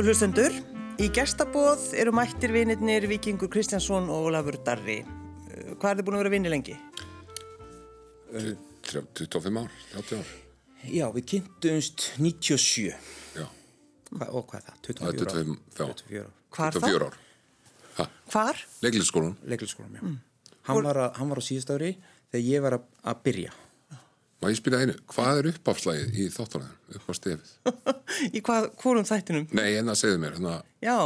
Góður hlustendur, í gestabóð eru mættir vinirnir Vikingur Kristjánsson og Ólafur Darri. Uh, Hvað er þið búin að vera vinni lengi? 25 ár, 30 ár. Já, við kynntumst 97 Já, Hva, og hvað er það? 24 það er 25, já, 24 ár Hvar 24 ár. Ha, Hvar? leiklisskólan. Leiklisskólam, já hann, var að, hann var á síðust ári þegar ég var að, að byrja Má ég spyrja einu, hvað er uppafslægið í þáttunum, upp á stefið? Í hvað, hvorum þættinum? Nei, en það segðu mér, hérna, Já,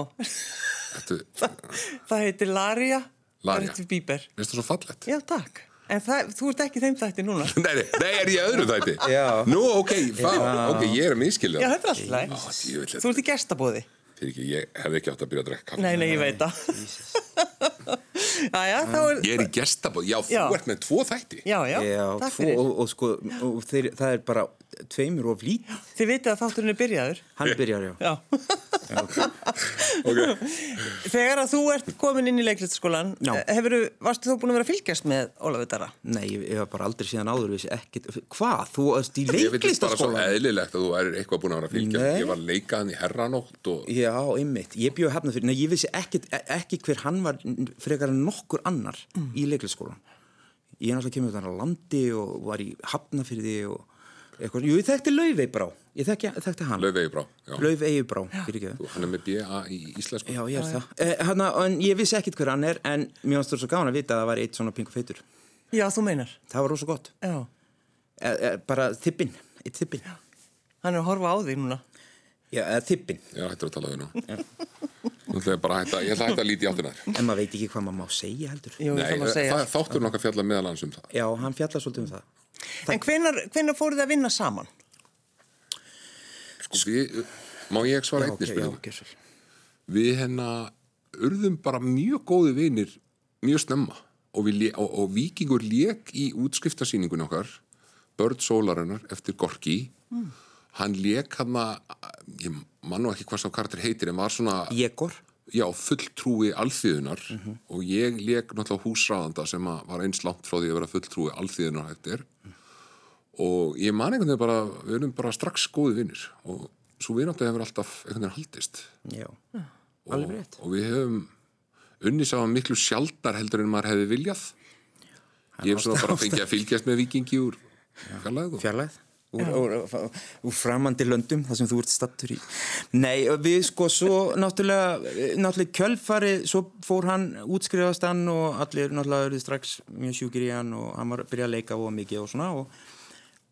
þetta, það heitir Laria. Það heitir Bíber. veist það svo fallett? Já, takk. En það, þú ert ekki í þeim þætti núna. Nei, nei, nei, er ég í öðru þætti? Já. Nú, ok, fá, ok, ég er að miskilja. Já, þetta er alltaf Á, læg. djöfull, Þú ert í gestabóði. Fyrir ekki, ég hefði ekki átt að byrja að drekka kaffi. Nei, nei, ég veit það. Jæja, þá er... Ég er í gestabóð, já, þú Já. ert með tvo þætti. Já, já, takk tvo, fyrir. og, og sko og þeir, það er bara tveimur of lítið Þið vitið að þátturinn er byrjaður. hann byrjar, já, Já. Ok, Þegar að þú ert komin inn í leiklistaskólan, Já. hefur, varstu þú búin að vera fylgjast með Ólafur Darra? nei, ég, ég var bara aldrei síðan áður vissi ekkit, hvað, þú varst í ég veit bara svo eðlilegt að þú er eitthvað búin að vera að fylgja. Nei. Ég var leikaðan í herranótt og Já, einmitt, ég bjóði hefna fyrir, nei, ég vissi ekkit, ekki hver hann var frekar en nokkur annar í leiklistaskólan ég er náttúrulega kemur þannig að landi og var í hafnafyrði og eitthvað, jú, ég þekkti Laufey brá ég þekki, þekkti hann Laufey Brá. já. Laufey brá, Hann er með BA í íslensku. Já, ég er það. Eh, hana, en ég vissi ekkit hver hann er, en mér finnst það svo gaman að vita að það var eitt svona pingu feitur. Já, þú meinar. Það var rosa gott. Já. Eh, eh, bara þippin, eitt þippin. Já, Hann er að horfa á því núna. eh, þippin. Já, hættur að tala við nú. Nú ætla ég bara að hætta, ég ætla að hætta að líti áttunar. En maður veit ekki hvað maður má segja heldur. Jú, Nei, það má segja. það, þáttur nokkað fjalla meðal hans um það. Já, hann fjallar svolítið um það. En hvenar, hvenar fóruð þið að vinna saman? Sko, við, má ég svara Já, einnig ok, já, ok, svo. Við hérna urðum bara mjög góði vinir mjög snemma og, við, og, og Víkingur lék í útskriftasýningun okkar Börn Sólarinnar eftir Gorki hann lék hann að ég man nú ekki hvað sá karakter heitir en var svona Jegor. já, fulltrúi alþýðunar og ég lék náttúrulega húsræðanda sem að var eins langt frá því að vera fulltrúi alþýðunar eftir og ég man einhvern veginn bara við erum bara strax góði vinnir og svo við náttúrulega hefur alltaf einhvern veginn haldist Já, og, alveg rétt. og við hefum unni sá miklu sjaldar heldur en maður hefði viljað ég hef svona bara fengið að fylgjast með vikingi úr fjarlæðu Fjarlæð. Úr, úr, úr, framandi löndum, þar sem þú ert stattur í. Nei, við sko svo náttúrulega, náttúrulega kjölfari, svo fór hann útskrifast hann og allir náttúrulega eruð strax mjög sjúkir í hann og hann var að byrja að leika og mikið og svona og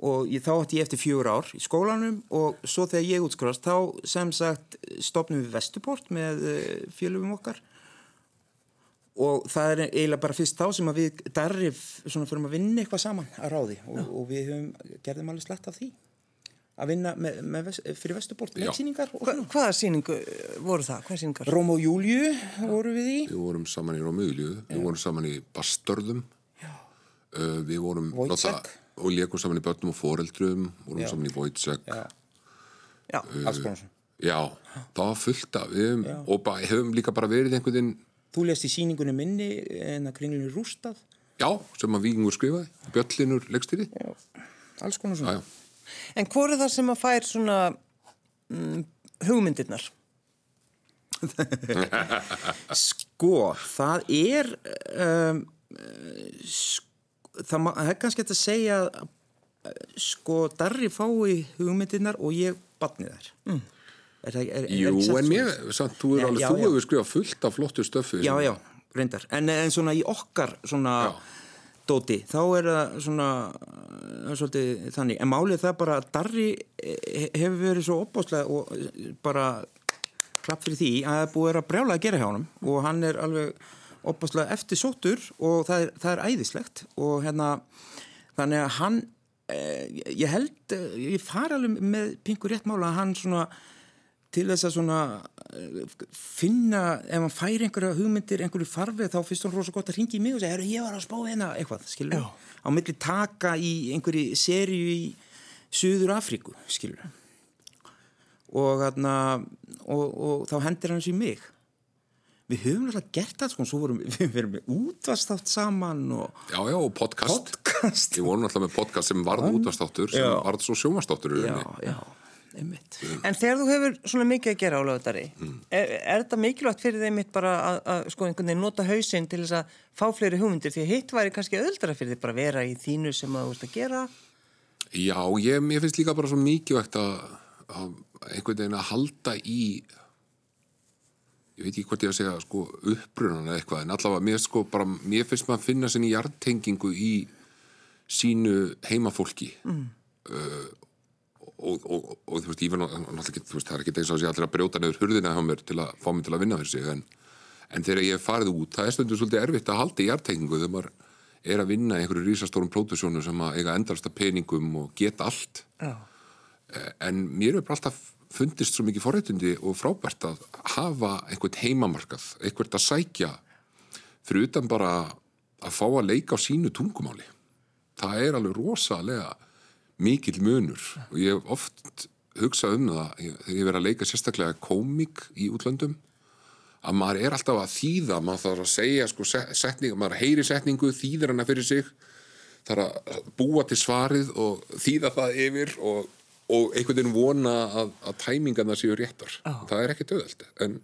og ég, þá átti ég eftir fjögur ár í skólanum og svo þegar ég útskrifast þá sem sagt stopnum við Vestuport með eh, félögum okkar og það er eiginlega bara fyrst þá sem að við darrif svona fyrir að vinna eitthvað saman að ráði. Og, og við höfum gerðum alveg slett af því. Að vinna með, með, ves- fyrir Vestuport Já. leiksýningar og Hva, hvaða síningu uh, voru það? Hvaða síningar? Róm og Júliu voru við í. Við vorum saman í Rómöðulju við vorum saman í Bastörðum. Uh, við vorum náttúrulega- og leikum saman í börnum og foreldrum. Vorum Já. saman í Vojtsek Já, Já, alls konar. svona. Já, það var fullt af við hefum, og bara, hefum líka bara verið einhvern veginn Þú lést í síningunni minni en að kringlunni rústað já, sem að Víkingur skrifaði Bjöllinur leikstýri já, Já, alls konar svona já. en hvor er það sem að fær svona mm, hugmyndirnar? Sko, það er um, sk það, það er kannski að segja að, sko, Darri fái hugmyndirnar og ég batni þær mm. Er, er, Jú, en mér, svoleiðis? samt, þú, er alveg, já, þú hefur skrifað fullt af flottu stöffi Já, já, reyndar. En, en svona í okkar svona Já. dóti, þá er það svona uh, svolítið þannig, en málið það bara Darri eh, hefur verið svo opbáslega og eh, bara klapp fyrir því að það er búið að vera brjálega að gera hjá honum. Og hann er alveg opbáslega eftir sóttur og það er, það er æðislegt. Og hérna þannig að hann eh, ég held, eh, ég fara alveg með pingur rétt mála að hann svona til þess að svona eh, finna, ef hann fær einhverja hugmyndir, einhverju farfið, þá finnst hann rosa gott að ringi í mig og segja, "Heyrðu, ég var að spá hérna eitthvað, skilur við, á milli taka í einhverju serju í Suður Afríku, skilur við og, þarna, og, og þá hendir hann sér mig. Við höfum alltaf gert það sko, svo vorum við verðum með útvastátt saman og Já, já, og podcast. Podcast. Ég voru náttúrulega með podcast sem varð útastáttur sem Já. varð svo sjómastáttur í já, já, einmitt. En þegar þú hefur svona mikið að gera á lögutari, er, er þetta mikilvægt fyrir þeim mitt bara að, að sko einhvern veginn nota hausinn til þess að fá fleiri hugmyndir því að hitt væri kannski öðuldara fyrir þið bara að vera í þínu sem að þú ert að gera? Já, ég, mér finnst líka bara svo mikilvægt að, að einhvern veginn að halda í ég veit ekki hvort ég að segja sko upprunan eða eitthvað en allavega mér, sko, bara, mér finnst maður að finna sinni hjartengingu í sínu heimafólki mm. uh, og, og, og, þú veist, ég var náttúrulega það er ekki eins og að sé allir að brjóta nefnir hurðina hjá mér til að fá mig til að vinna sig en, en þegar ég hef farið út, það er stundum svolítið erfitt að halda í hjartengingu þegar maður er að vinna í einhverju rísastórum pródusjónu sem að eiga endalsta peningum og geta allt Já. en mér er bara alltaf fundist svo mikið forréttindi og frábært að hafa einhvern heimamarkað, einhvert að sækja fyrir utan bara að fá að leika á sínu tungumáli. Það er alveg rosalega mikill munur og ég hef oft hugsað um það þegar ég verið að leika sérstaklega komik í útlöndum að maður er alltaf að þýða, maður þarf að segja sko setning, maður heyri setningu, þýðir hana fyrir sig, þarf að búa til svarið og þýða það yfir og og einhvern veginn vona að, að tæmingarna séu réttar. Oh. Það er ekki döðald. En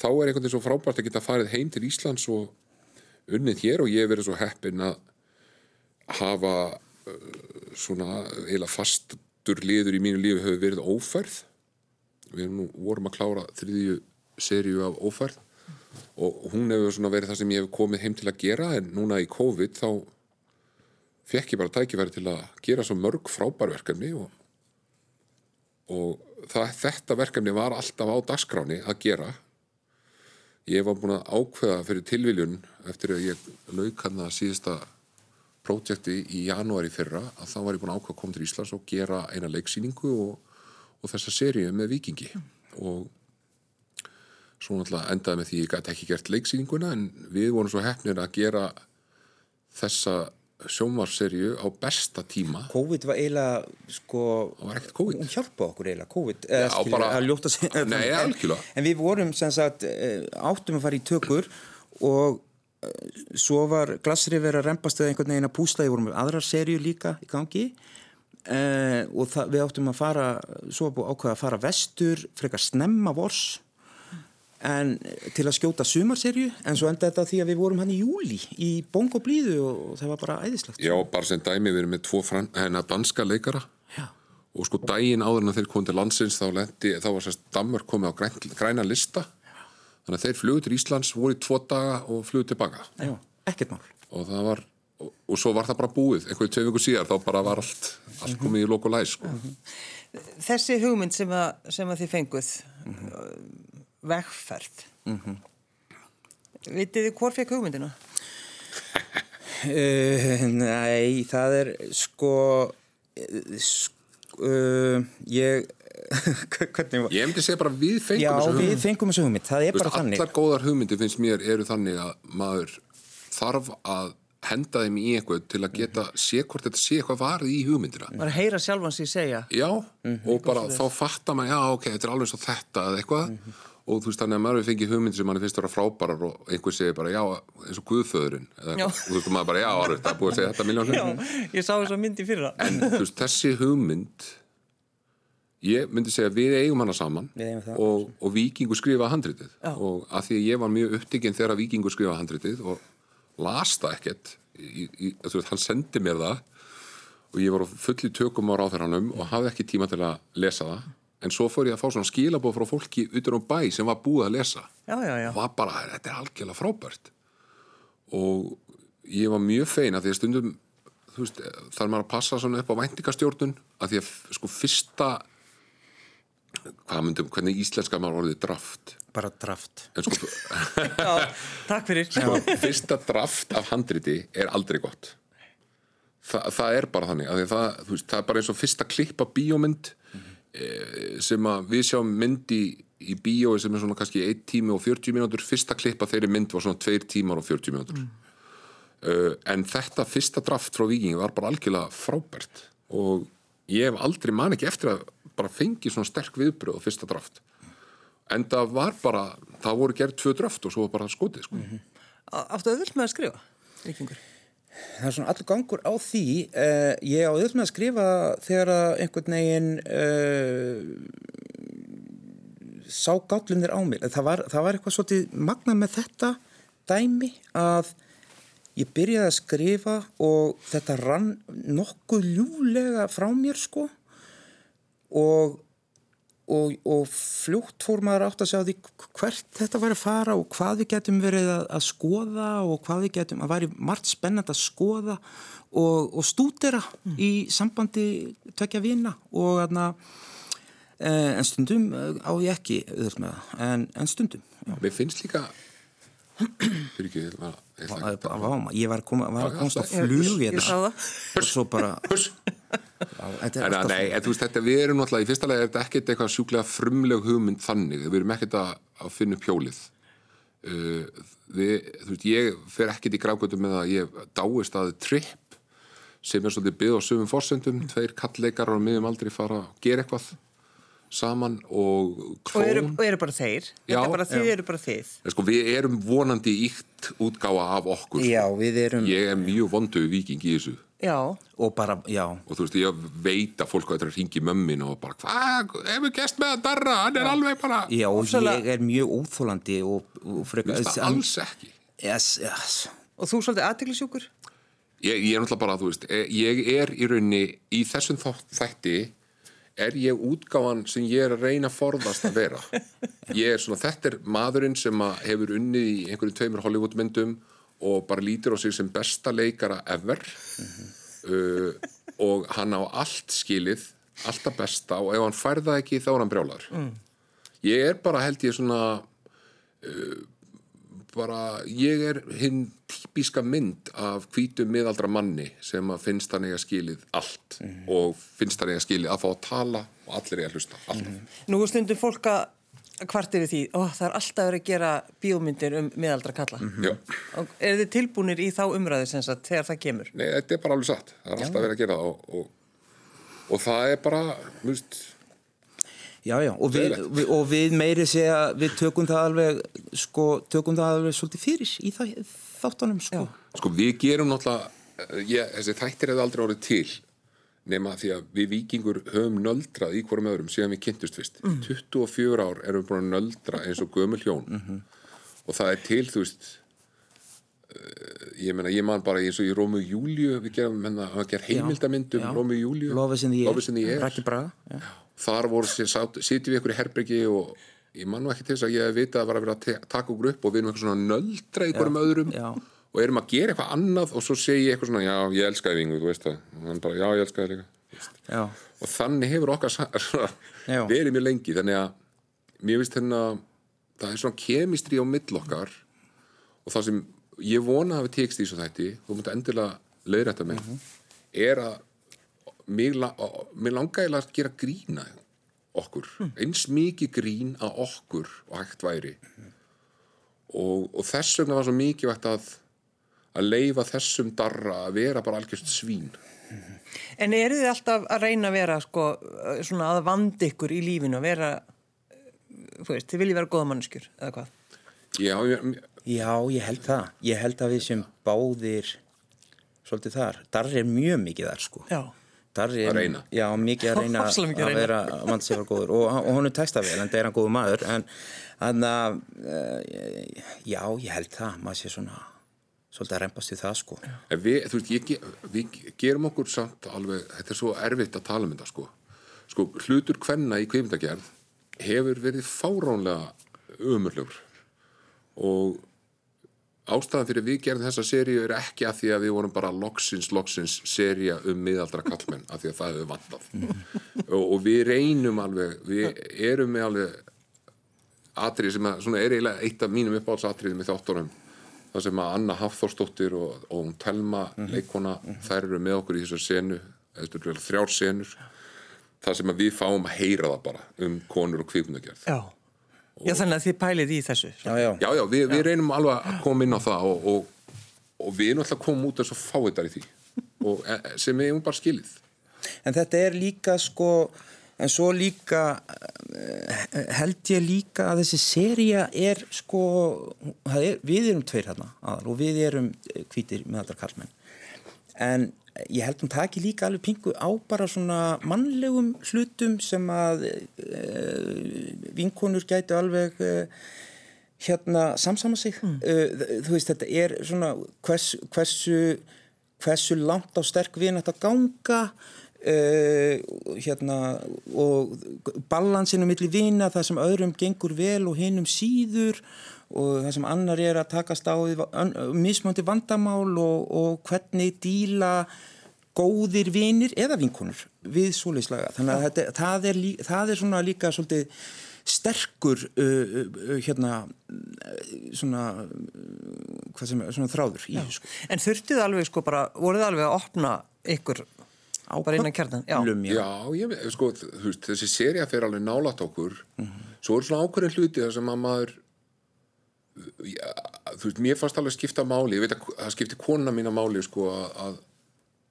þá er einhvern veginn svo frábært að geta farið heim til Íslands og unnið hér og ég hef verið svo heppin að hafa svona eila fastur liður í mínu lífi hefur verið ófærð. Við nú, vorum að klára þriðju serju af ófærð og hún hefur svona verið það sem ég hef komið heim til að gera en núna í COVID þá fekk ég bara tækifæri til að gera svo mörg frábærverkefni og og það, þetta verkefni var alltaf á dagskráni að gera ég var búin að ákveða fyrir tilviljun eftir að ég lauk hann að síðasta prójekti í janúari fyrra að þá var ég búin að ákveða að koma til Íslands og gera eina leiksýningu og, og þessa seríu með vikingi og svo náttúrulega endaði með því ég gæti ekki gert leiksýninguna en við vorum svo hefnir að gera þessa sjónvarserju á besta tíma. COVID var eiginlega sko, hún hjálpa okkur eiginlega COVID Já, skilur, bara- að ljóta sig Nei, en, en við vorum sem sagt eh, áttum að fara í tökur og svo var glassrið verið að rempast eða einhvern veginn að púsla, við vorum aðrar serju líka í gangi. Eh, og það, við áttum að fara svo ákveða að fara vestur frekar snemma vors en til að skjóta sumarserju en svo enda þetta því að við vorum hann í júli í bongo blíðu og, og það var bara æðislegt. Já, bara sem dæmi við erum með tvo fran, hennar danska leikara. Já. og sko daginn áður en þeir komið til landsins þá, lendi, þá var sérst Danmörk komið á græn, græna lista þannig að þeir flugur til Íslands voru í tvo daga og flugur tilbaka. Já, ekkert mál. Og það var og, og svo var það bara búið, einhverju tvei vikur síðar þá bara var allt, allt komið í lok og læs sko. Þessi hugmynd sem að, sem að þið fenguð, vegferð, vitið þið hvort fekk hugmyndina? Uh, nei, það er sko, uh, sko uh, ég hvernig var Ég myndi segja bara við fengum Já, þessu við hugmynd. fengum þessu hugmynd, það er Þú veist, bara þannig. Allar góðar hugmyndir finnst mér eru þannig að maður þarf að henda þeim í eitthvað til að geta sé hvort þetta sé eitthvað varð í hugmyndina. Bara heyra sjálfan sig segja. Já, og bara þá fattar maður, já ok, þetta er alveg eins og þetta eða eitthvað. Og þú veist þannig að maður hefur fengið hugmyndir sem mann finnst að vera frábærar og einhver segir bara já, eins og guðföðurinn eða, Já. eitthvað. og þú veist maður bara já, alveg, það er búið að segja þetta miljón Já, ég sá þess að myndi fyrra. en þú veist, þessi hugmynd ég myndi segja við eigum hana saman eigum og, og Víkingur skrifaði handritið. Já. og að því að ég var mjög upptikinn þegar Víkingur skrifaði handritið og las það ekkert í, í, veist, hann sendi mér það og ég var fulli tökum á ráþæranum og hafði ekki tíma til að lesa það. En svo fór ég að fá svona skilabóð frá fólki utan á bæ sem var búið að lesa. Já, já, já. og var bara, þetta er algjörlega frábært. Og ég var mjög fein að því að stundum veist, þarf maður að passa svona upp á væntingastjórnun að því að sko fyrsta hvað myndum, hvernig íslenska maður orðið draft? Bara draft. Sko, já takk fyrir. sko fyrsta draft af handriti er aldrei gott. Þa, það er bara þannig það, veist, það er bara eins og fyrsta klipp af bíómynd e, sem að við sjáum mynd í, í bíói sem er svona kannski 1 tími og 40 mínútur. Fyrsta klipp af þeirri mynd var svona 2 tímar og 40 mínútur. Mm. en þetta fyrsta draft frá Viking var bara algjörlega frábært. Og ég hef aldrei man ekki eftir að bara fengi svona sterk viðbröð á fyrsta draft en það var bara, það voru gerð tvö draft og svo var bara skotið sko. Áttu auðvöld með að skrifa, vikingur? Það er svona allur gangur á því. Uh, ég á auðvitað með að skrifa þegar að einhvern veginn uh, sá gállunir á mig. Það var, það var eitthvað svolítið magnað með þetta dæmi að ég byrjaði að skrifa og þetta rann nokkuð ljúlega frá mér sko og, og, og fljótt fór maður átt að segja því hvert þetta var að fara og hvað við getum verið að, að skoða og hvað við getum að væri margt spennand að skoða og, og stúdera mm. í sambandi tvekja vina og aðna eh, en stundum eh, á ég ekki auðvitað með það, en, en stundum já. Mér finnst líka fyrir ekki, ég var ég var að koma að komast á flug hérna. og svo bara nei, en, veist, þetta, við erum náttúrulega í fyrsta lega er þetta ekkert eitthvað sjúklega frumleg hugmynd þannig, við erum ekkert að, að finna pjólið uh, þú veist, ég fer ekkert í grákvöldum með að ég dáist að tripp sem er svolítið byggð á sögum fórsendum, tveir kallleikar og miðum aldrei fara að gera eitthvað saman og klón. Og eru, og eru bara þeir? Já. Bara þið eru bara þið? Sko, við erum vonandi ítt útgáfa af okkur. Já, við erum... Ég er mjög vondu viking í þessu. Já. Og bara, já. Og þú veist, ég veit að fólk að þetta ringi mömmin og bara, hvað, hefur gæst með að darra, hann er já. alveg bara... Já, og Ósala... ég er mjög óþólandi og, og frekar... Þú veist það alls ekki. Yes, yes. Og þú svolítið aðteglisjúkur? Ég, ég er náttúrulega bara, þú veist, eh, ég er í raunni í þessum þætti er ég útgáðan sem ég er að reyna að forðast að vera ég er svona, þetta er maðurinn sem hefur unnið í einhverju tveimur Hollywood myndum og bara lítir á sig sem besta leikara ever mm -hmm. uh, og hann á allt skilið alltaf besta og ef hann færða ekki þá er hann brjálar mm. ég er bara held ég svona uh, bara, ég er hinn típiska mynd af hvítum miðaldra manni sem að finnst hann eiga skilið allt mm -hmm. og finnst hann eiga skilið að fá að tala og allir eiga að hlusta mm -hmm. Nú stundum fólk að hvart yfir því, ó, það er alltaf verið að gera bíómyndir um miðaldra kalla mm -hmm. Er þið tilbúinir í þá umræðu sem sagt þegar það kemur? Nei, þetta er bara alveg satt, það er alltaf verið að gera það og, og, og það er bara, þú veist Já, já, og við, við, og við meiri segja, við tökum það alveg, sko, tökum það alveg svolítið fyrir í það, þáttunum, sko. Já. Sko, við gerum náttúrulega, eh, ég, þessi þættir hefur aldrei orðið til, nema því að við vikingur höfum nöldrað í hverjum öðrum síðan við kynntust fyrst. Mm. 24 ár erum við búin að nöldra eins og gömul hjón mm -hmm. og það er til, þú veist, uh, ég menna, ég man bara eins og í Rómu Júliu, við gerum, menna, að gera heimildamind um Rómu Júliu. Lofið sem því er, Rækki Braga, já þar voru sitjum við ykkur í herbyggi og ég mann ekki til þess að ég hef vitað að var að vera að taka okkur upp og við erum eitthvað svona nöldra ykkur um öðrum já. og erum að gera eitthvað annað og svo segi ég eitthvað svona já ég þú veist það. Og hann bara já ég elskaði líka. Og þannig hefur okkar verið mjög lengi þannig að mér finnst hérna það er svona kemistri á millokkar og það sem ég vona að við tekst í svo þætti þú mútti endilega leiðrætta mig mm -hmm. er að mér, mér langaði að gera grína okkur, mm. eins mikið grín að okkur og hægt væri mm. og, og þess vegna var svo mikið vægt að að leifa þessum darra að vera bara algjörst svín. En eru þið alltaf að reyna að vera sko, svona að vandi ykkur í lífinu að vera þú veist, þið viljið vera goða mannskjur eða hvað? Já, ég, Já, ég held það ég held að við sem báðir svolítið þar, darri er mjög mikið þar sko Já að reyna. Já, mikið að reyna að, að vera mannsefar góður. Og, og hún er textað vel en það er hann góður maður en þannig að uh, já, ég held það maður sé svona svolítið að reymbast í það sko. Við, þú veist, ég, við gerum okkur samt alveg, þetta er svo erfitt að tala um þetta sko, sko hlutur hvenna í kvimdagerð hefur verið fáránlega umurlur og ástæðan fyrir við gerðum þessa seríu er ekki að því að við vorum bara loksins, loksins seria um miðaldra kallmenn af því að það hefur vantað. Og, og við reynum alveg við erum með alveg atrið sem að, er eiginlega eitt af mínum uppáhaldsatriðum í þáttunum. Það sem að Anna Hafþórsdóttir og, og hún Telma mm -hmm. leikona, mm -hmm. þær eru með okkur í þessu senu, þrjár senur. Það sem að við fáum að heyra það bara um konur og kvíknugjörð Já Já, þannig að þið pælið í þessu. Já, já, já, já við, við reynum alveg að koma inn á það og, og, og við erum alltaf að koma út þess að fá þetta í því og e, e, sem er um bara skilið. En þetta er líka sko, en svo líka e, held ég líka að þessi seria er sko, er, við erum tveir hérna og við erum kvítir með allra karlmenn en ég held hún taki líka alveg pingu á bara svona mannlegum hlutum sem að uh, vinkonur gætu alveg uh, hérna samsama sig mm. uh, þú veist þetta er svona hvers, hversu hversu langt á sterk við nætt að ganga hérna og balansinu millir vina það sem öðrum gengur vel og hinnum síður og það sem annar er að takast á mismöndi vandamál og, og hvernig díla góðir vinir eða vinkonur við svoleiðslaga þannig að þetta, það, er, það er svona líka svolítið sterkur uh, uh, hérna svona, sem, svona þráður í þessu sko. En þurftið alveg sko bara, voruð alveg að opna ykkur á bara innan kjarnan já, já. Ég, sko, veist, þessi seria fyrir alveg nálat okkur. Mm -hmm. svo er svona ákveðin hluti þar sem að maður þú veist, mér fannst alveg skipta máli ég veit að það skipti konuna mína máli sko að,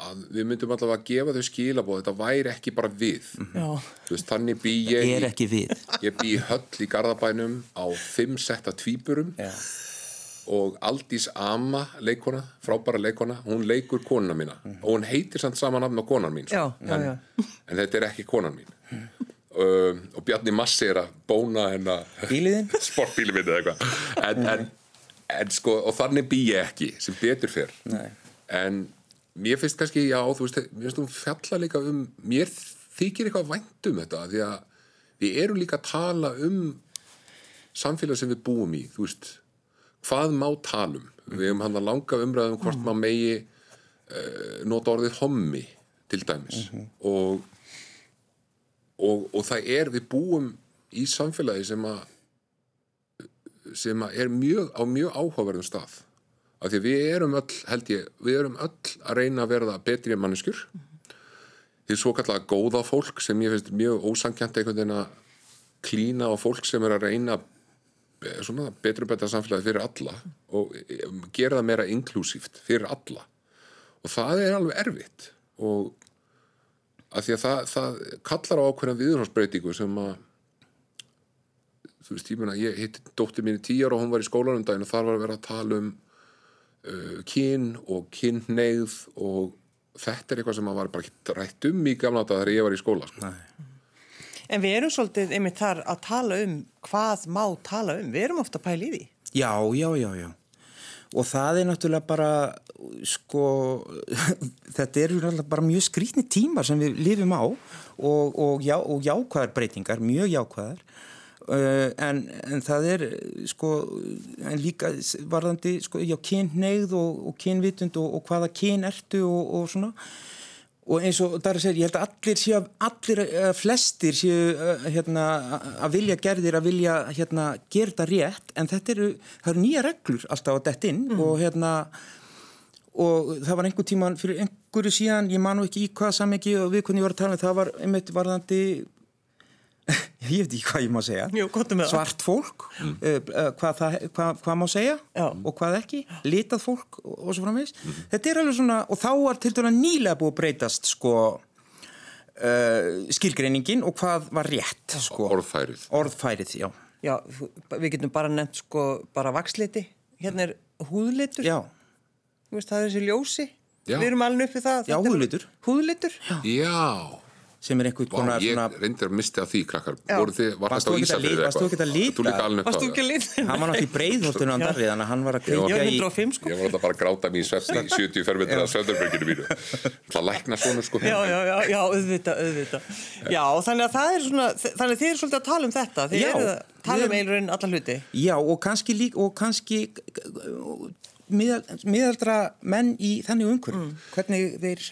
að við myndum allavega að gefa þau skilabóð þetta væri ekki bara við mm -hmm. veist, þannig bý ég ég bý höll í Garðabænum á fimm setta tvíburum já og Aldís Ama leikona, frábæra leikona hún leikur konuna mína mm. og hún heitir samt saman af með konan mín já, en, já, já. en þetta er ekki konan mín mm. Um, og Bjarni Massi er að bóna hennar sportbíli minn eða eitthvað. En, en, en sko, og þannig bý ég ekki sem betur fyrr Nei. en mér finnst kannski, já, þú veist mér finnst þú fjalla líka um mér þykir eitthvað vænt um þetta því að við erum líka að tala um samfélag sem við búum í, þú veist. Hvað má talum við hefum hann að langa umræðum hvort mm. maður megi uh, nota orðið hommi til dæmis. Mm -hmm. og, og og það er við búum í samfélagi sem að sem að er mjög á mjög áhugaverðum stað. Af því við erum öll, held ég við erum öll að reyna að verða betri manneskjur. Mm -hmm. því svo kallega góða fólk sem ég finnst mjög ósankjant einhvern veginn að klína á fólk sem er að reyna Eh, svona betur og betra samfélagi fyrir alla og eh, gera það meira inklúsíft fyrir alla. Og það er alveg erfitt. Og að því að það, það kallar á ákveðna viðhórsbreytingu sem að þú veist, ég meina, ég hitti dóttir mín í tíjar og hún var í skólanum daginn og þar var að vera að tala um uh, kyn og kynneið og þetta er eitthvað sem maður var bara ekki rætt um í gamla dag þegar ég var í skóla sko. Nei En við erum svolítið einmitt þar að tala um hvað má tala um. Við erum ofta að pæla í því. Já, já, já, já. Og það er náttúrulega bara, sko, þetta eru bara mjög skrítni tímar sem við lifum á og, og, já, og jákvæðar breytingar, mjög jákvæðar. Uh, en, en það er, sko, en líka varðandi, sko, já, kynneigð og, og kynvitund og hvaða kyn ertu og svona og eins og Darri segir, ég held að allir séu allir, uh, flestir séu uh, hérna, að vilja gerðir að vilja hérna, þetta rétt en þetta eru, það eru nýja reglur alltaf á dett inn mm. og hérna og það var einhver tíman fyrir einhverju síðan, ég manu ekki í hvað samegi og við hvernig ég var að tala um það var einmitt varðandi ég veit ekki hvað ég má segja Jú, svart fólk mm. uh, hvað, það, hvað, hvað má segja Já. og hvað ekki, litað fólk og, og svo framvegs mm. þetta er alveg svona og þá var til dæla nýlega búið að breytast sko uh, skilgreiningin og hvað var rétt sko. orðfærið orðfærið, já. já við getum bara nefnt sko bara vaksliti hérna er húðlitur veist, það er þessi ljósi. Já. við erum alveg uppið það. Já, húðlitur. húðlitur. Já. Sem er einhvern konar Ég svona... reyndir að mista því krakkar. Þið, Varst þú ekki að líta? Varst þú ekki að líta? Hann var náttúrulega í breyðhóttunum á darrið Þannig að hann var að kveikja í sko. Ég var alltaf bara að gráta mér í svefni 70 fermetra að söndarbyrginu mínu. Það lækna svona sko. Já, já, já, já, auðvita, auðvita Já, þannig að það er svona Þannig að þið eru svolítið að tala um þetta. Þið eru að tala um eilurinn allar hluti. Já, og kannski lík og kannski miðaldra menn í þannig umhverf mm. hvernig þeir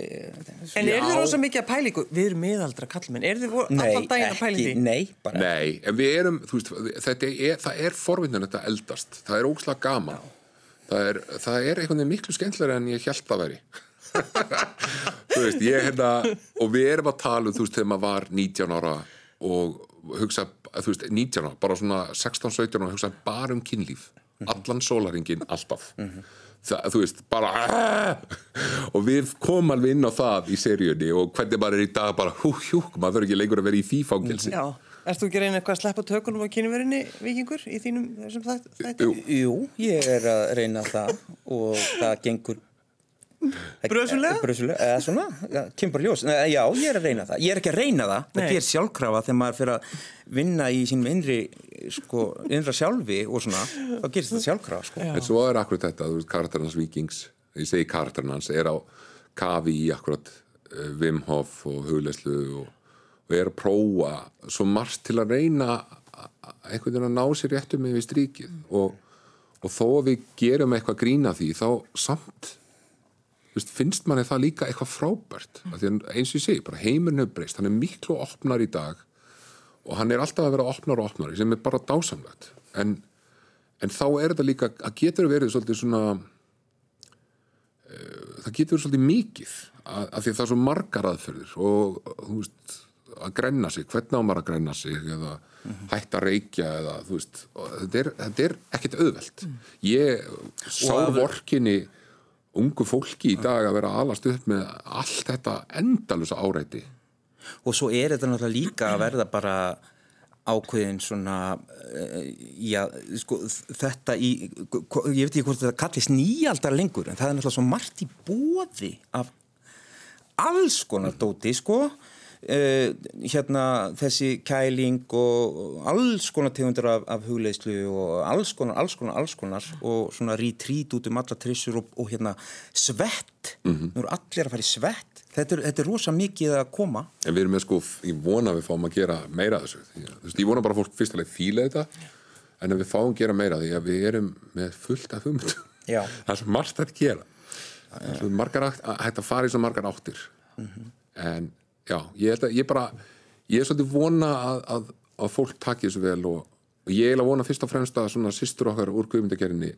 En er þið rosa mikið að pælingu? Við erum miðaldra kallmenn, er þið allan daginn að pælingu því? Nei, bara Nei, en við erum, þú veist, þetta er, það er forvindan þetta eldast, það er óslag gaman. Það er, það er einhvern veginn miklu skemmtilega en ég held að veri þú veist, ég hérna og við erum að tala um, þú veist, þegar maður var 19 ára og hugsa, þú veist, 19 ára, bara svona 16-17 ára, hugsa bara um kynlíf allan sólaringin, alltaf. Mm -hmm það, þú veist, bara og við komum alveg inn á það í seríunni og hvernig maður er í dag bara hú hjúk, maður þurfi ekki lengur að vera í því fangilsi Já, erst þú ekki að reyna eitthvað að sleppa tökunum á kynverðinni vikingur í þínum þessum þætti? Jú. Jú, ég er að reyna það og það gengur Brösulega? Brösulega, eða svona, já, kemur ljós Nei, Já, ég er að reyna það, ég er ekki að reyna það Nei. það ger sjálfkrafa þegar maður fyrir að vinna í sínum innri sko, innra sjálfi og svona þá gerist það sjálfkrafa sko. En svo er akkurat þetta, þú veist, karakterins vikings ég segi karakterins, er á kafi í akkurat uh, Wim Hof og hugleyslu og, og er að prófa svo margt til að reyna einhvern veginn að ná sér réttum við stríkið og, og þó að við gerum eitthvað grína því, þá samt veist, finnst manni það líka eitthvað frábært mm. að eins og ég segi, bara heimurinn hefur breyst hann er miklu opnar í dag og hann er alltaf að vera opnar og opnar sem er bara dásamlegt en, en þá er þetta líka að getur verið svolítið svona uh, það getur verið svolítið mikið að, að því að það er svo margar aðferðir og þú veist að grenna sig, hvernig á maður að grenna sig eða hætta að reykja eða þú veist, þetta er, þetta er ekkert auðvelt ég sá vorkinni ungu fólki í dag að vera alast upp með allt þetta endalusa áreiti. Og svo er þetta náttúrulega líka að verða bara ákveðin svona uh, já, sko, þetta í ég veit ekki hvort þetta kallist nýjaldar lengur en það er náttúrulega svo margt í bóði af alls konar dóti sko Uh, hérna þessi kæling og alls konar tegundur af, af hugleislu og alls konar, alls konar, alls konar og svona retreat út um alla trissur og, og hérna svett. Nú eru allir að fara í svett. Þetta er, þetta er rosa mikið að koma. En við erum með sko, ég vona að við fáum að gera meira þessu, þú veist, ég vona bara að fólk fyrst alveg fíla þetta, en að við fáum að gera meira því að við erum með fullt af hugmyndum. Já. það er svo margt að gera. Það er svo margar átt, að hægt að fara í svo margar áttir. En já, ég held að ég bara ég er svolítið vona að, að, að fólk taki þessu vel og, og ég er að vona fyrst og fremst að svona sýstur okkar úr guðmyndagerinni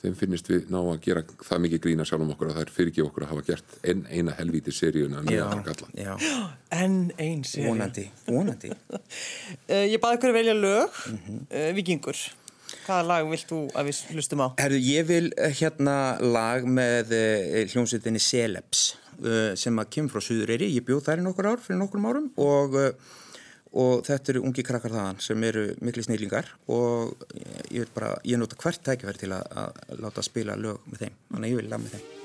þeim finnist við ná að gera það mikið grína sjálfum okkur að það er fyrirgið okkur að hafa gert en eina helvíti seríuna með okkar galla já, En einn sér. vonandi, vonandi Uh, ég baði ykkur að velja lög. uh, Vikingur, hvaða lag vilt þú að við hlustum á? Herðu, ég vil eh, hérna lag með uh, hljómsveitinni Celebs sem að kemur frá Suðureyri, ég bjóð þær í nokkur ár fyrir nokkur árum og, uh, og þetta eru ungi krakkar þaðan sem eru miklu snýlingar og ég, bara, ég nota hvert tækifæri til að, að láta spila lög með þeim, þannig að ég vil lag með þeim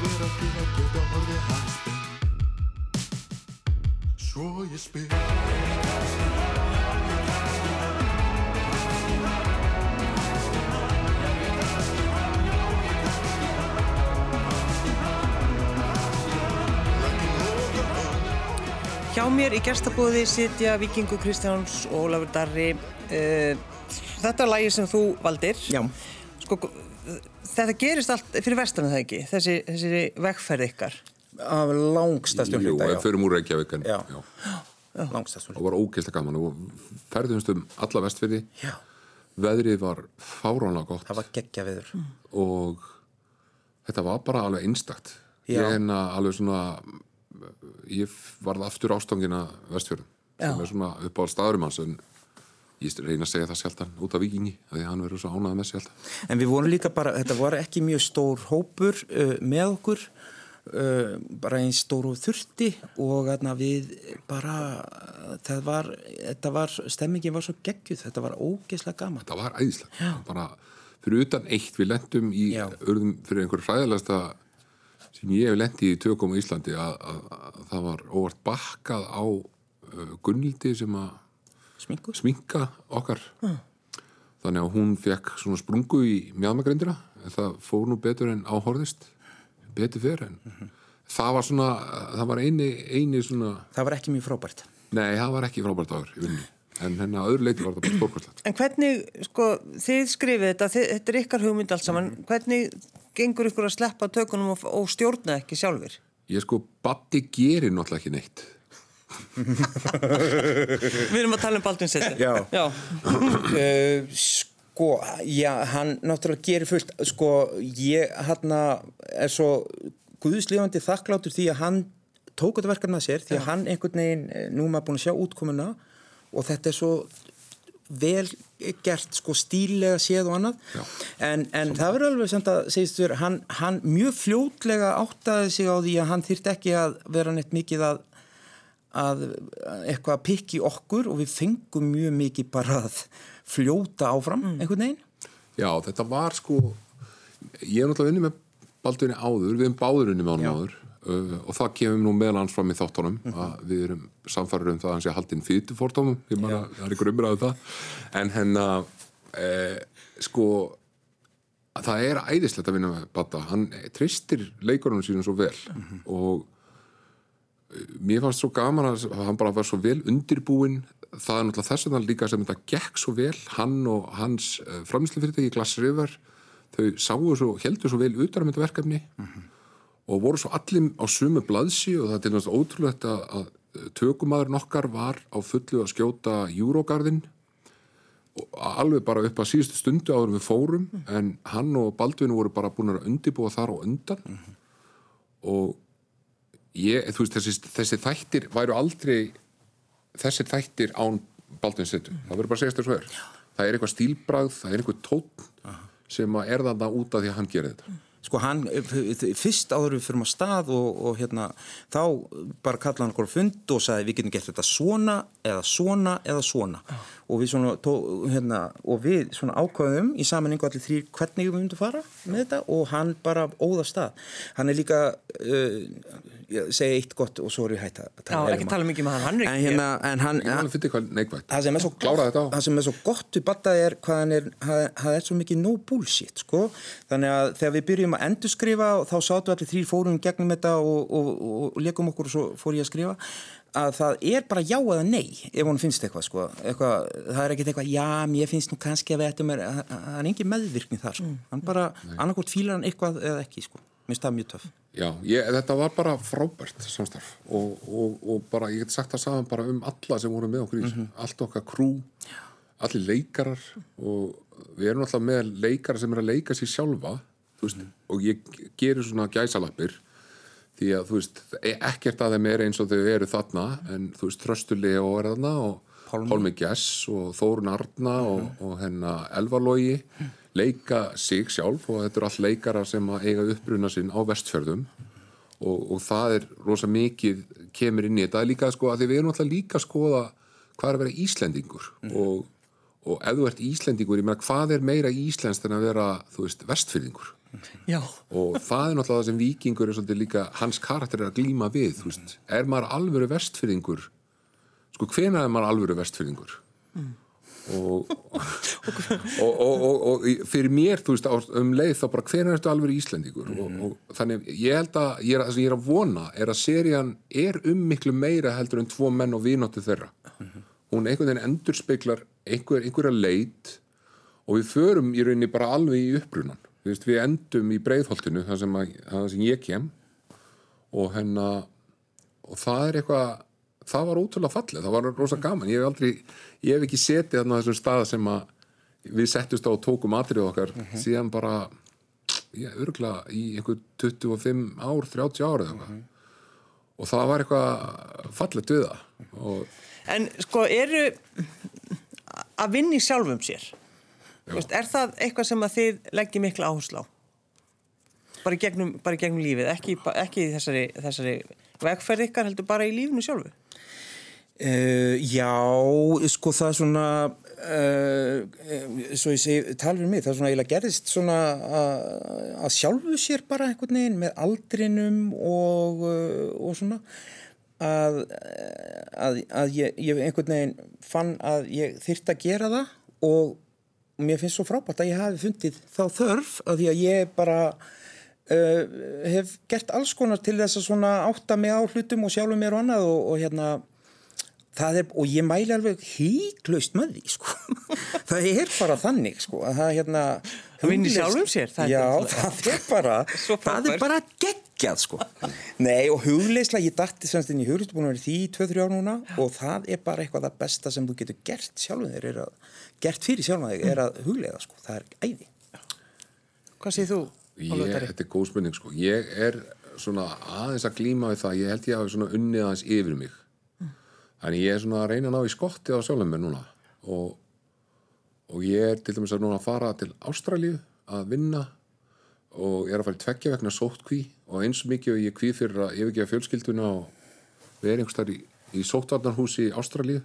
Þarf að vera til að geta orðið hæspinn Svo ég spyr Hjá mér í gestabóði sitja Vikingur Kristjáns og Ólafur Darri. Uh, þetta er lagi sem þú valdir. Já. Sko, þetta gerist allt fyrir vestan það ekki, þessi, þessi vegferð ykkar. af langstæstum Jú, hluta, ef fyrir múr Reykjavík en, Já. já. langstæstum og var ógeðslega gaman og ferðumst um alla vestfyrði veðrið var fáránlega gott. Það var geggja viður og þetta var bara alveg einstakt. Já. ég hérna alveg svona ég varð aftur ástangina vestfjörðum sem er svona upp á staðurum hans en ég reyna að segja það sjaldan út af vikingi því hann verður svo ánægð með alltaf En við vorum líka bara, þetta var ekki mjög stór hópur uh, með okkur, uh, bara einn stór og þurfti og þarna við bara, það var, þetta var, stemmingin var svo geggjuð, þetta var ógeðslega gaman. þetta var æðislega bara fyrir utan eitt við lendum í Já. urðum fyrir einhver hræðilegasta sem ég hef lendið í tökum á Íslandi að, að, að það var óvart bakkað á uh, Gunnildi sem að Smingu? sminka okkar þannig að hún fekk svona sprungu í mjadmagrindina en það fór nú betur en áhorðist betur fyrir en það var svona, það var eini, eini svona, Það var ekki mjög frábært. nei það var ekki frábært dagur í vinnu, en henni að öðru leiti var það bara stórkvæslegt En hvernig, sko, þið skrifið þetta, þið, þetta er ykkar hugmynd allt saman, hvernig gengur ykkur að sleppa tökunum og, og stjórna ekki sjálfur? ég sko, Batti gerir náttúrulega ekki neitt Við erum að tala um Baldvin Setter. Já. Já. uh, sko, já, hann náttúrulega gerir fullt, sko, ég hann er svo guðslefandi þakkláttur því að hann tók þetta verkefni að sér, því að hann einhvern veginn, eh, nú maður búin að sjá útkomuna og þetta er svo vel gert sko stílega séð og annað Já. en, en það verður alveg samt að segist þér, hann, hann mjög fljótlega áttaði sig á því að hann þyrfti ekki að vera neitt mikið að að eitthvað að pikki okkur og við fengum mjög mikið bara að fljóta áfram einhvern veginn. Já, þetta var sko ég er náttúrulega unni með Baldvinni áður við erum báður unni með Já. áður uh, og það kemur nú meðal hans fram í þáttunum að við erum samfæður um það að hann sé haldinn fyrir fórtómum, ég bara, það er ykkur umræðu það. En henn að eh, sko það er æðislegt að vinna með Badda. Hann tristir leikurunum sínum svo vel og eh, mér fannst svo gaman að hann bara var svo vel undirbúinn. Það er náttúrulega þess vegna líka sem þetta gekk svo vel. Hann og hans uh, framlýslufyrirtæki Glass River þau sáu svo, heldur svo vel utan um þetta verkefni og voru svo allir á sumu blaðsi og það er til næst ótrúlegt að, að tökumadurinn okkar var á fullu að skjóta Eurogarðin og alveg bara upp að síðustu stundu áður við fórum. En hann og Baldvin voru bara búin að undibúa þar og undan. Og ég, þú veist, þessi, þessi þættir væru aldrei þessir þættir án Baldvin Sittu það verður bara að segja þér svo er það er eitthvað stílbragð, það er eitthvað tótt sem að er þarna út af því að hann gerir þetta. Sko hann, fyrst áður við fyrir að stað og, og hérna þá bara kallaði hann okkur fund og sagði við getum gert þetta svona eða svona eða svona. Og við svona tó, hérna, og við svona ákvaðum í samanningu allir þrýr hvernig við myndum fara með þetta og hann bara óða stað. Hann er líka uh, segi eitt gott og svo er ég hægt að Já, tala ekki tala mikið með hann, hann er en, ekki hérna, en hann, það sem er svo Klára þetta á. það sem er svo gott við Badda er hvað hann er það er svo mikið no bullshit sko. þannig að þegar við byrjum að endurskrifa þá sátu allir þrýr fórum í gegnum þetta og, og, og, og leikum okkur og svo fór ég að skrifa að það er bara já eða nei ef hún finnst eitthvað, sko. eitthvað það er ekkert eitthvað, já, mér finnst nú kannski að við ættum er, það er engin meðvirkni þar sko. hann bara, annarkort fílar hann eitthvað eða ekki, sko, minnst það mjög töff Já, ég, þetta var bara frábært samstarf og, og, og bara, ég get sagt það saman bara um alla sem voru með okkur í þessu. Allt okkar krú, allir leikarar og við erum alltaf með leikara sem er að leika sér sjálfa veist, og ég gerir svona gæsalappir því að þú veist, ekkert að þeim er eins og þau eru þarna en þú veist, Þröstuli og er þarna og Pálmi. Gess og Þórun Arna og, og hennar Elvarlogi leika sig sjálf og þetta eru all leikara sem að eiga uppruna sinn á vestfjörðum. Og, og það er rosa mikið kemur inn í þetta. Líka sko að því við erum alltaf líka að skoða hvað er að vera Íslendingur. Og, og ef þú ert Íslendingur, ég meina hvað er meira Íslensk en að vera, þú veist, vestfjörðingur Já, og það er náttúrulega það sem vikingur er svolítið líka, hans karakter er að glíma við þú veist, er maður alvöru vestfyrðingur sko, hvenær er maður alvöru vestfyrðingur og, og, og, og, og í- fyrir mér, þú veist, um leið þá bara hvenær ertu alvöru Íslendingur? Og, og þannig, ég held að, ég er, sem ég er að vona er að serían er um miklu meira heldur en tvo menn og vinóttu þeirra. Hún einhvern veginn endurspeglar einhver, einhverja leit og við förum í rauninni bara alveg í upprunan við, við endum í breiðholtinu það sem, að, það sem ég kem og hennar og það er eitthvað það var ótrúlega fallið, það var rosa gaman. Ég hef aldrei, ég hef ekki setið þarna þessum stað sem að við settust á og tókum atrið okkar. Síðan bara ég örgla í einhver 25 ár 30 ár eða eitthvað. Og það var eitthvað það. Og En sko, eru að vinna í sjálfum sér, veist, er það eitthvað sem að þið leggja mikla áherslu á? Bara í gegnum, bara í gegnum lífið, ekki, ekki þessari, þessari vegferð ykkar heldur bara í lífinu sjálfu? Uh, já, sko það er svona uh, svo ég segi, tala um mig það er svona eiginlega gerðist svona að, sjálfu sér bara einhvern veginn með aldrinum og, og svona að, að, að ég, ég einhvern veginn fann að ég þyrft að gera það og mér finnst svo frábært að ég hafi fundið þá þörf að því að ég bara uh, hef gert alls konar til þess að átta mig á hlutum og sjálfu mér og annað og, og hérna er, og ég mæli alveg híklaust með því, sko það er bara þannig, sko að það hérna Það vinnur sjálfum sér, það er já, náttúrulega- það er bara það er bara geggjað, sko nei, og hugleisla, ég dætti semst inn í hugleisla búin að vera því í 2-3 ár núna og það er bara eitthvað það besta sem þú getur gert sjálfum þér, er að, gert fyrir sjálfum þig er að hugleiða, sko, það er æði Hvað segir þú? Ég, þetta er góð spurning sko. Ég er svona aðeins að glíma við það, ég held ég hafi svona unnið aðeins yfir mig. Þannig ég er svona að reyna að ná í skotti á sjálfum mér núna. Og, og ég er til dæmis að núna að fara til Ástralíu að vinna og ég er að fara í tveggja vegna sóttkví. Og eins mikið og ég kví fyrir að yfirgefa fjölskylduna og vera einhvers þar í, í sóttvarnarhúsi í Ástralíu.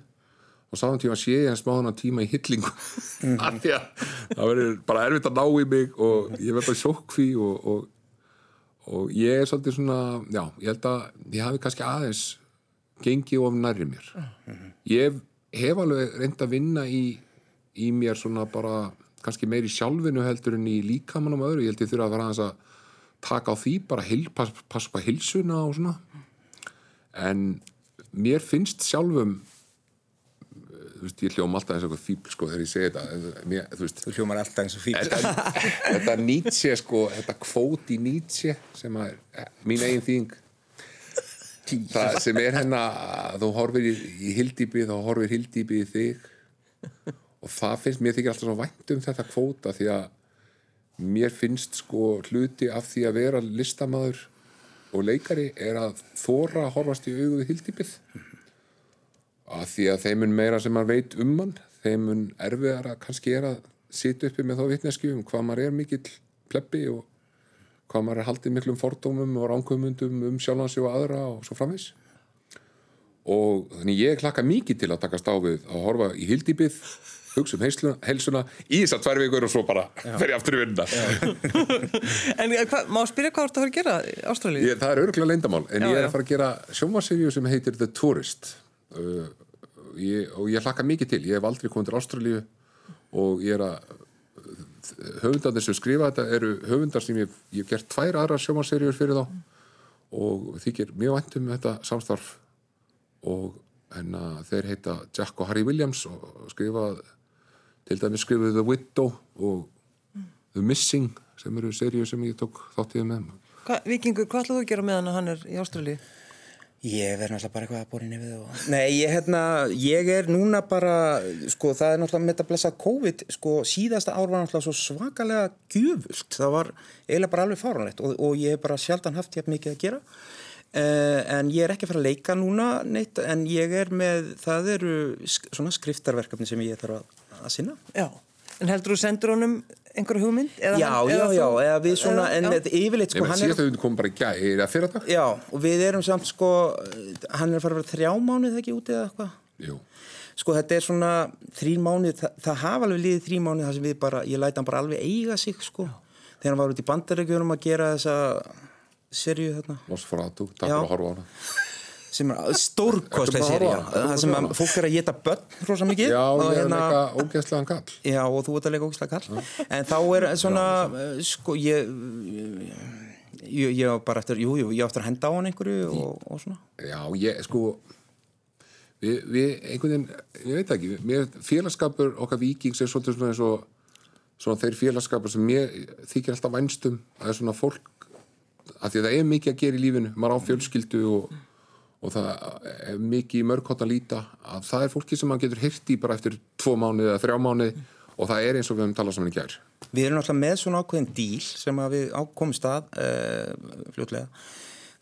Og sáðan tíma sé ég en smáðan tíma í hillingu. Því að það verður bara erfitt að ná í mig og ég verð bara í sótkví og, og, og ég er svolítið svona já, ég held að ég hafi kannski aðeins gengið of nærri mér. Ég hef alveg reynd að vinna í, í mér svona bara kannski meiri sjálfinu heldur en í líkamannum og öðru, ég held ég þurfa að vera að taka á því, bara hil, pass, passa hilsuna og svona. En mér finnst sjálfum veist, ég hljóma alltaf eins og fíbl sko þegar ég segi þetta. Mér, þú þú hljómar alltaf eins og fíl þetta, þetta Nietzsche sko, þetta kvót í Nietzsche sem að er mín eigin þýðing það sem er henn að þú horfir í, í hildýpi þá horfir hildýpi í þig. Og það finnst mér þykir alltaf svo vænt um þetta kvóta því að mér finnst sko hluti af því að vera listamaður og leikari er að þóra að horfast í við hildýpið. Að því að þeim mun meira sem maður veit um hann þeim mun erfiðar að kannski er að sitja uppi með þá vitneski um hvað maður er mikill plebbi og hvað maður er haldið miklum fordómum og ránkumundum um sjálfansi og aðra og svo framvis og þannig ég klakka mikið til að takast á við að horfa í hildýpið hugsa um heilsuna, heilsuna í þessar tvær vikur og svo bara fer ég aftur í vinna En eh, hva, má spyrja hvað þú ert að fara að gera í Ástralíu? það er örgulega leyndamál en Já, ég er já. að fara að gera sjónvarseríu sem heitir The Tourist. Uh, ég, og ég hlakka mikið til. Ég hef aldrei komið til Ástralíu og ég er að höfundarnir sem skrifa þetta eru höfundar sem ég, hef gert tvær aðrar sjónvarseríur fyrir þá og þykir mjög vænt um þetta samstarf og en að þeir heita Jack og Harry Williams og skrifa til dæmis skrifuðu The Widow og The Missing sem eru seríu sem ég tók þáttíðu með Hva, Víkingur, hvað ætlaðu að gera með hann að hann er í Ástralíu? Ég verð náttúrulega bara eitthvað að bóra nefið og... Nei, ég, hérna, ég er núna bara, sko, það er náttúrulega með þetta blessað COVID, sko, síðasta ár var náttúrulega svo svakalega gjöfult. Það var eiginlega bara alveg fáranlegt og, og ég hef bara sjaldan haft hjá mikið að gera. Uh, en ég er ekki að fara að leika núna neitt, en ég er með, það eru sk svona skriftarverkefni sem ég þarf að, að sinna. Já, en heldur þú sendur honum einhverju hugmynd? Eða Já, hann- já, eða já, þú- eða við svona, eða- en já. með yfirleitt, sko, er... síðast að kom bara í gæ, er það fyrir þetta? Já, og við erum samt, sko, hann er að fara að vera þrjá mánuð ekki úti eða eitthvað. Jú. Sko þetta er svona þrín mánuð, það, það hafa alveg liðið þrín mánuð þar sem við bara, ég læta hann bara alveg eiga sig sko. Þegar hann var út í bandarækjunum að gera þessa serju þarna Nosferatu, takk Já. fyrir að horfa á hana. Sem er stórkostlega að? Ertu það sem að að fólk er að geta börn rosa mikið Já, og ég er hérna-. Já, og þú ert að leika ógislega kall en þá er svona uh, sko ég ég, ég á bara eftir, jú, jú, ég á eftir að henda á hann einhverju og, og svona. Já, ég, sko, við, við einhvern veginn, ég veit ekki, félagskapur okkar vikings er svolítið svona eins og svona þeir félagskapur sem mér þykir alltaf vænstum, það er svona fólk, að því að það er mikið að gera í lífinu, maður á fjölskyldu og, og það er mikið mörgkott að líta, að það er fólki sem maður getur hýrt í bara eftir tvo mánuði eða þrjá mánuði og það er eins og við höfum talað saman í gær Við erum alltaf með svona ákveðin díl sem við ákomum stað uh, fljótlega.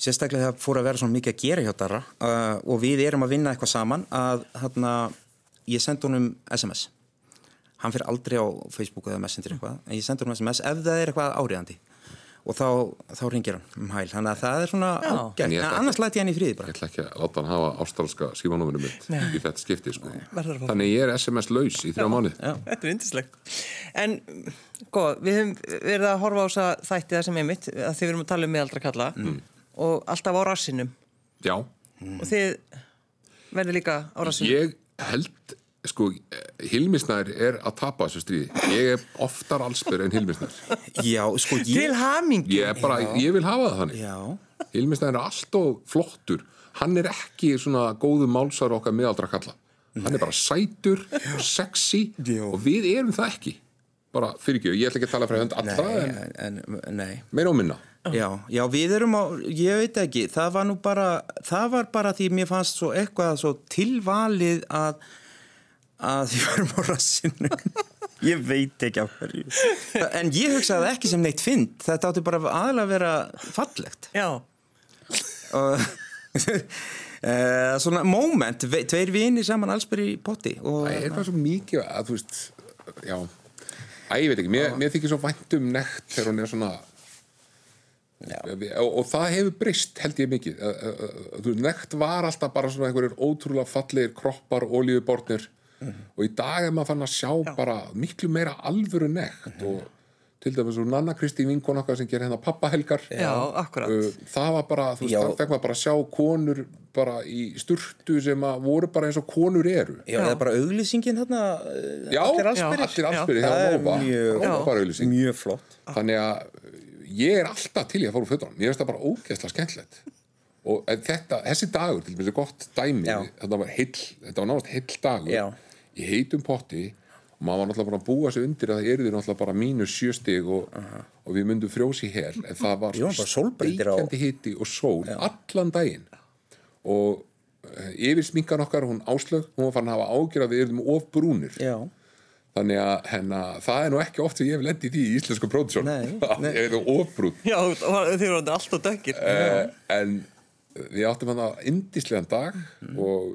Sérstaklega það fór að vera svona mikið að gera hjá Darra uh, og við erum að vinna eitthvað saman að hérna, ég sendi honum SMS. Hann fyrir aldrei á Facebook eða Messenger eitthvað, en ég sendi honum SMS ef það er eitthvað áriðandi og þá, þá ringir hann um hæl. Þannig að það er svona ágætt, ég annars læti ég hann í friði ég bara. ætla ekki að láta hann hafa ástralska símanúminu mitt í þetta skipti sko. að þannig ég er SMS laus í þrjá mánuð Þetta er yndislegt. En, góð, við höfum verið að horfa á þessa þætti það sem er mitt, að þið verum að tala um meðaldra kalla og alltaf á rassinum. já, Og þið verður líka á rassinum. ég held sko, Hilmisnær er að tapa þessu stríði. Ég er oftar allsbyr en Hilmisnær. Já, sko ég... Til hamingi. ég, er bara, ég vil hafa það þannig. Já, Hilmisnær er alltof flottur. Hann er ekki svona góðu málsar okkar meðaldra kalla. Hann er bara sætur og sexy Já. og við erum það ekki. Bara fyrir ekki, ég ætla ekki að tala fyrir hönd allra en en, en nei. meira og minna. Já, já, við erum á, ég veit ekki, það var nú bara, það var bara því mér fannst svo eitthvað svo tilvalið að, að við varum á rassinu. ég veit ekki á hverju. En ég hugsaði ekki sem neitt fynd, þetta átti bara aðalega að vera fallegt. Já. Og, eh, svona moment, ve- tveir vini saman allsbyr í potti. Og, það er bara svo mikið að þú veist já, að ég veit ekki mér, mér þykir svo vænt um nekt þegar hún er svona og, og það hefur breyst held ég mikið þú veist, nekt var alltaf bara svona einhverjir ótrúlega fallegir kroppar, olíubornir og í dag er maður fann að sjá bara miklu meira alvöru nekt og til dæmis úr Nanna Kristín vinkon okkar sem gerir hérna pappahelgar Já, það var bara, þú veist, Já. það fekk maður bara að sjá konur bara í sturtu sem að voru bara eins og konur eru. Já, eða bara auglýsingin hérna, eh, Já, allir allsbyrði Það hjá er mjög-. Mjög flott. Þannig að ég er alltaf til í að úr fötunum. Mér finnst það bara ógeðslega skemmtilegt. Og en þetta, þessi dagur til mér er gott dæmi. Já. þetta var heill, þetta var náttúrulega heill dagur. Já. Í heitum potti og maður var náttúrulega bara að búa sig undir að það því náttúrulega bara mínus sjöstig og, og við myndum frjósi hér en það var steikjandi hiti og sól allan daginn og uh, yfir sminkan okkar, hún áslög hún var farin að hafa ágjör að við erum of brúnir Já. Þannig að hennar, það er nú ekki oft sem ég hef lendið í því í íslensku pródusjón. Nei. ég er nú ofbrútt. Já, þið eru alltaf dökkir. Uh, en við áttum hann að indislegan dag og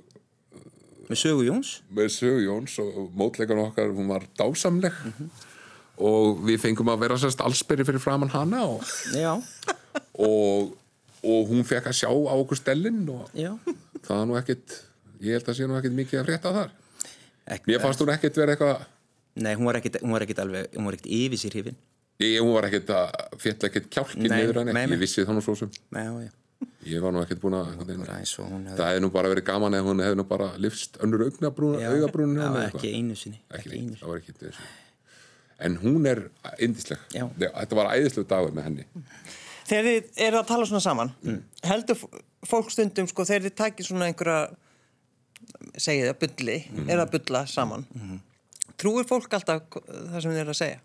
Með sögu Jóns. með sögu Jóns og mótleikan okkar, hún var dásamleg og við fengum að vera sérst allsberi fyrir framann hana og, og, og hún fekk að sjá á okkur stellin og Já. það er nú ekkit, ég held að sé nú ekkit mikið að frétta þar. Ekki, Mér fannst hún ekkit vera eitthvað, Nei, hún var ekkit, hún var ekkit alveg, hún var ekkit yfir sér hrifin. ég, hún var ekkit að fjalla ekkit kjálkinn Nei, niður hann, nei, nei. ég vissi það nú svo sem. Já, já. Ég var nú ekkert búin að Það er hefði... Nú bara verið gaman ef hún hefði nú bara lifst önnur augabrún ekki einu sinni. ekki Ekki einu sinni. það var ekki þessu En hún er indisleg Já. Þetta var æðislega dagur með henni. Þegar þið eru að tala svona saman, heldur f- fólk stundum, sko, þegar þið takir svona einhverja, segið það, bulli, er að bulla saman, trúir fólk alltaf það sem þið eru að segja?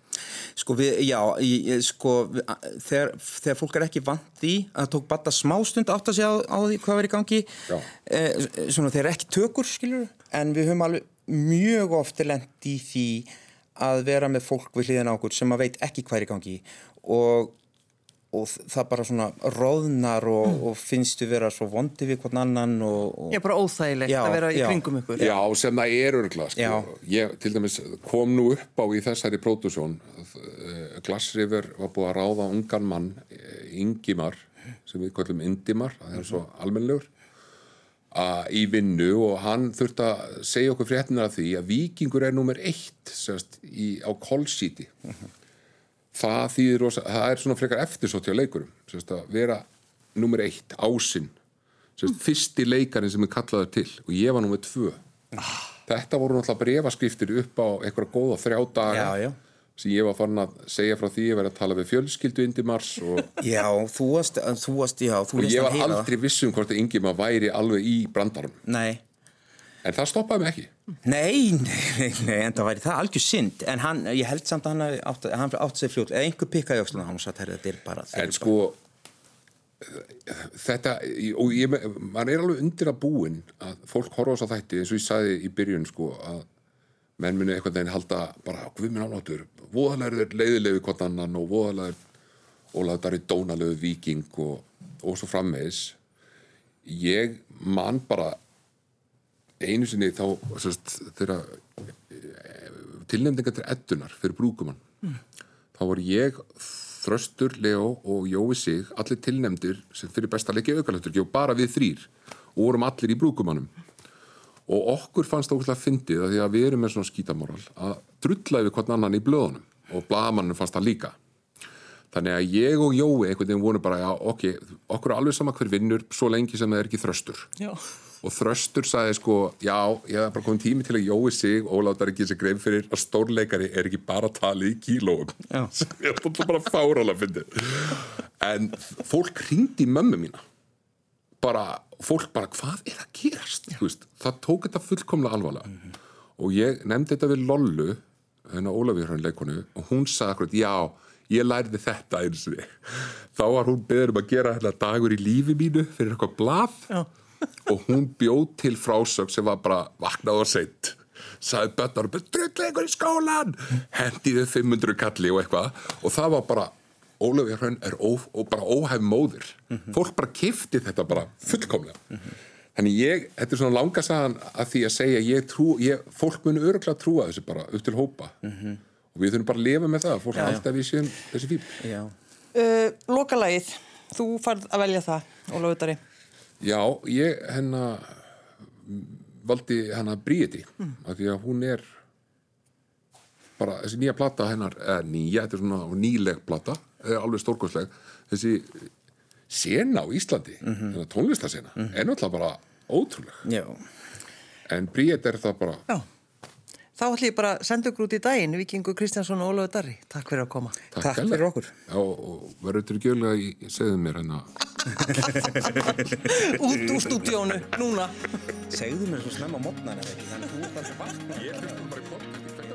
Sko við, já, ég, sko, við, þegar, þegar fólk er ekki vant því að það tók bara smástund átt að segja á, á því hvað var í gangi Já. eh, svona þeir ekki tökur, skilur en við höfum alveg mjög ofti lent í því að vera með fólk við hliðina á okkur sem að veit ekki hvað er í gangi og, og það bara svona róðnar og, og finnst við vera svo vondi við hvern annan og, og er bara óþægilegt Já, að vera í já. kringum ykkur. Já, sem það er örgla sko. Já. Ég til dæmis kom nú upp á í þessari pródusjón Glassriver var búið að ráða ungan mann eh, Ingimar sem við kallum Indimar, það er svo almennlegur að, í vinnu og hann þurfti að segja okkur fréttina af því að vikingur er nummer eitt sérst, í, á Kolsíti það þýðir rosa, það er svona frekar eftirsótt hjá leikurum. Sérst, að vera nummer eitt ásinn. Sérst, fyrsti leikarinn sem er kallaður til. Og ég var nummer tvö. Þetta voru náttúrulega brefaskriftir upp á einhverja góða þrjá daga Já, já. sem ég var farin að segja frá því að vera að tala við fjölskyldu indi mars og, Já, þú varst, þú varst, já, þú og lést ég hann var heyra það. aldrei viss um hvort að Ingimar væri alveg í brandarum Nei, en það stoppaði mig ekki. Nei, nei, nei, en það væri það algjör synd. En hann, ég held samt að hann átt, hann átt sér fljótt, eða einhver pikkaði hann og satt herrið, þetta er bara þeir en sko þetta og ég, maður er alveg undir að búin að fólk horfa á þess að þætti eins og ég sagði í byrjun sko að menn muni eitthvað veginn halda bara guðminn áláttur, voðalega er leiðilegu hvort annan og voðalega er Ólaður Darri dónalegu viking og, og svo frammeðis ég man bara einu sinni þá þegar tilnefndingar til eddunar fyrir brúkumann þá var ég Þröstur, Leo og Jói Sig allir tilnefndir sem fyrir besta leiki aukalöftur og bara við þrýr og vorum allir í brúkumannum og okkur fannst það ógæslega fyndið að því að við erum með svona skítamoral að drulla yfir hvern annan í blöðunum og blagamannum fannst það líka. Þannig að ég og Jói einhvern veginn voru bara, já, ok, okkur er alveg sama hver vinnur svo lengi sem það er ekki þröstur. Já. Og þröstur sagði sko, já, ég hef bara komið tími til að Jói sig og láta ekki sér grein fyrir að stórleikari er ekki bara talið í sem ég er bara fáralega fyndið. En fólk ringdi mömmu mína. Bara, fólk bara, hvað er að gerast? Veist, það tók þetta fullkomlega alvarlega. Og ég nefndi þetta við Lollu hennar Ólafur hann leikonu og hún sagði akkurat, já, ég lærði þetta eins og þá var hún beður um að gera hérna dagur í lífi mínu fyrir eitthvað blað. Já. Og hún bjóð til frásög sem var bara vaknað og seint. Sagði bönnar, drullu ykkur í skólan hendiðu 500 kalli og eitthvað. Og það var bara Ólafur Hrönn er ó, og bara óhæf móðir. Fólk bara kifti þetta bara fullkomlega. Þannig ég, þetta er svona langasagan að því að segja ég trú, ég, fólk muni öruglega trúa þessu bara upp til hópa. Og við þurfum bara að lifa með það fólk Já, já. alltaf við séum þessi fíl Já. Uh, lokalagið, þú farð að velja það, Ólafur Dari. Já, ég hennar valdi hennar Bríeti mm. af því að hún er bara þessi nýja plata hennar eða nýja, þetta er svona nýleg plata er alveg stórkostleg þessi sena á Íslandi mm -hmm. tónlistasena, mm -hmm. er náttúrulega bara ótrúleg, Já. en Bríet er það bara Já. Þá ætlum ég bara að senda ykkur út í daginn, Vikingur Kristjánsson og Ólafur Dari. Takk fyrir að koma. Takk kærlega. fyrir okkur. Já, og verður þetta gjölega í, segðu mér hérna Út úr stúdíónu, núna. Segðu mér svo snemma mótnar. Ég hlustum bara í podcast,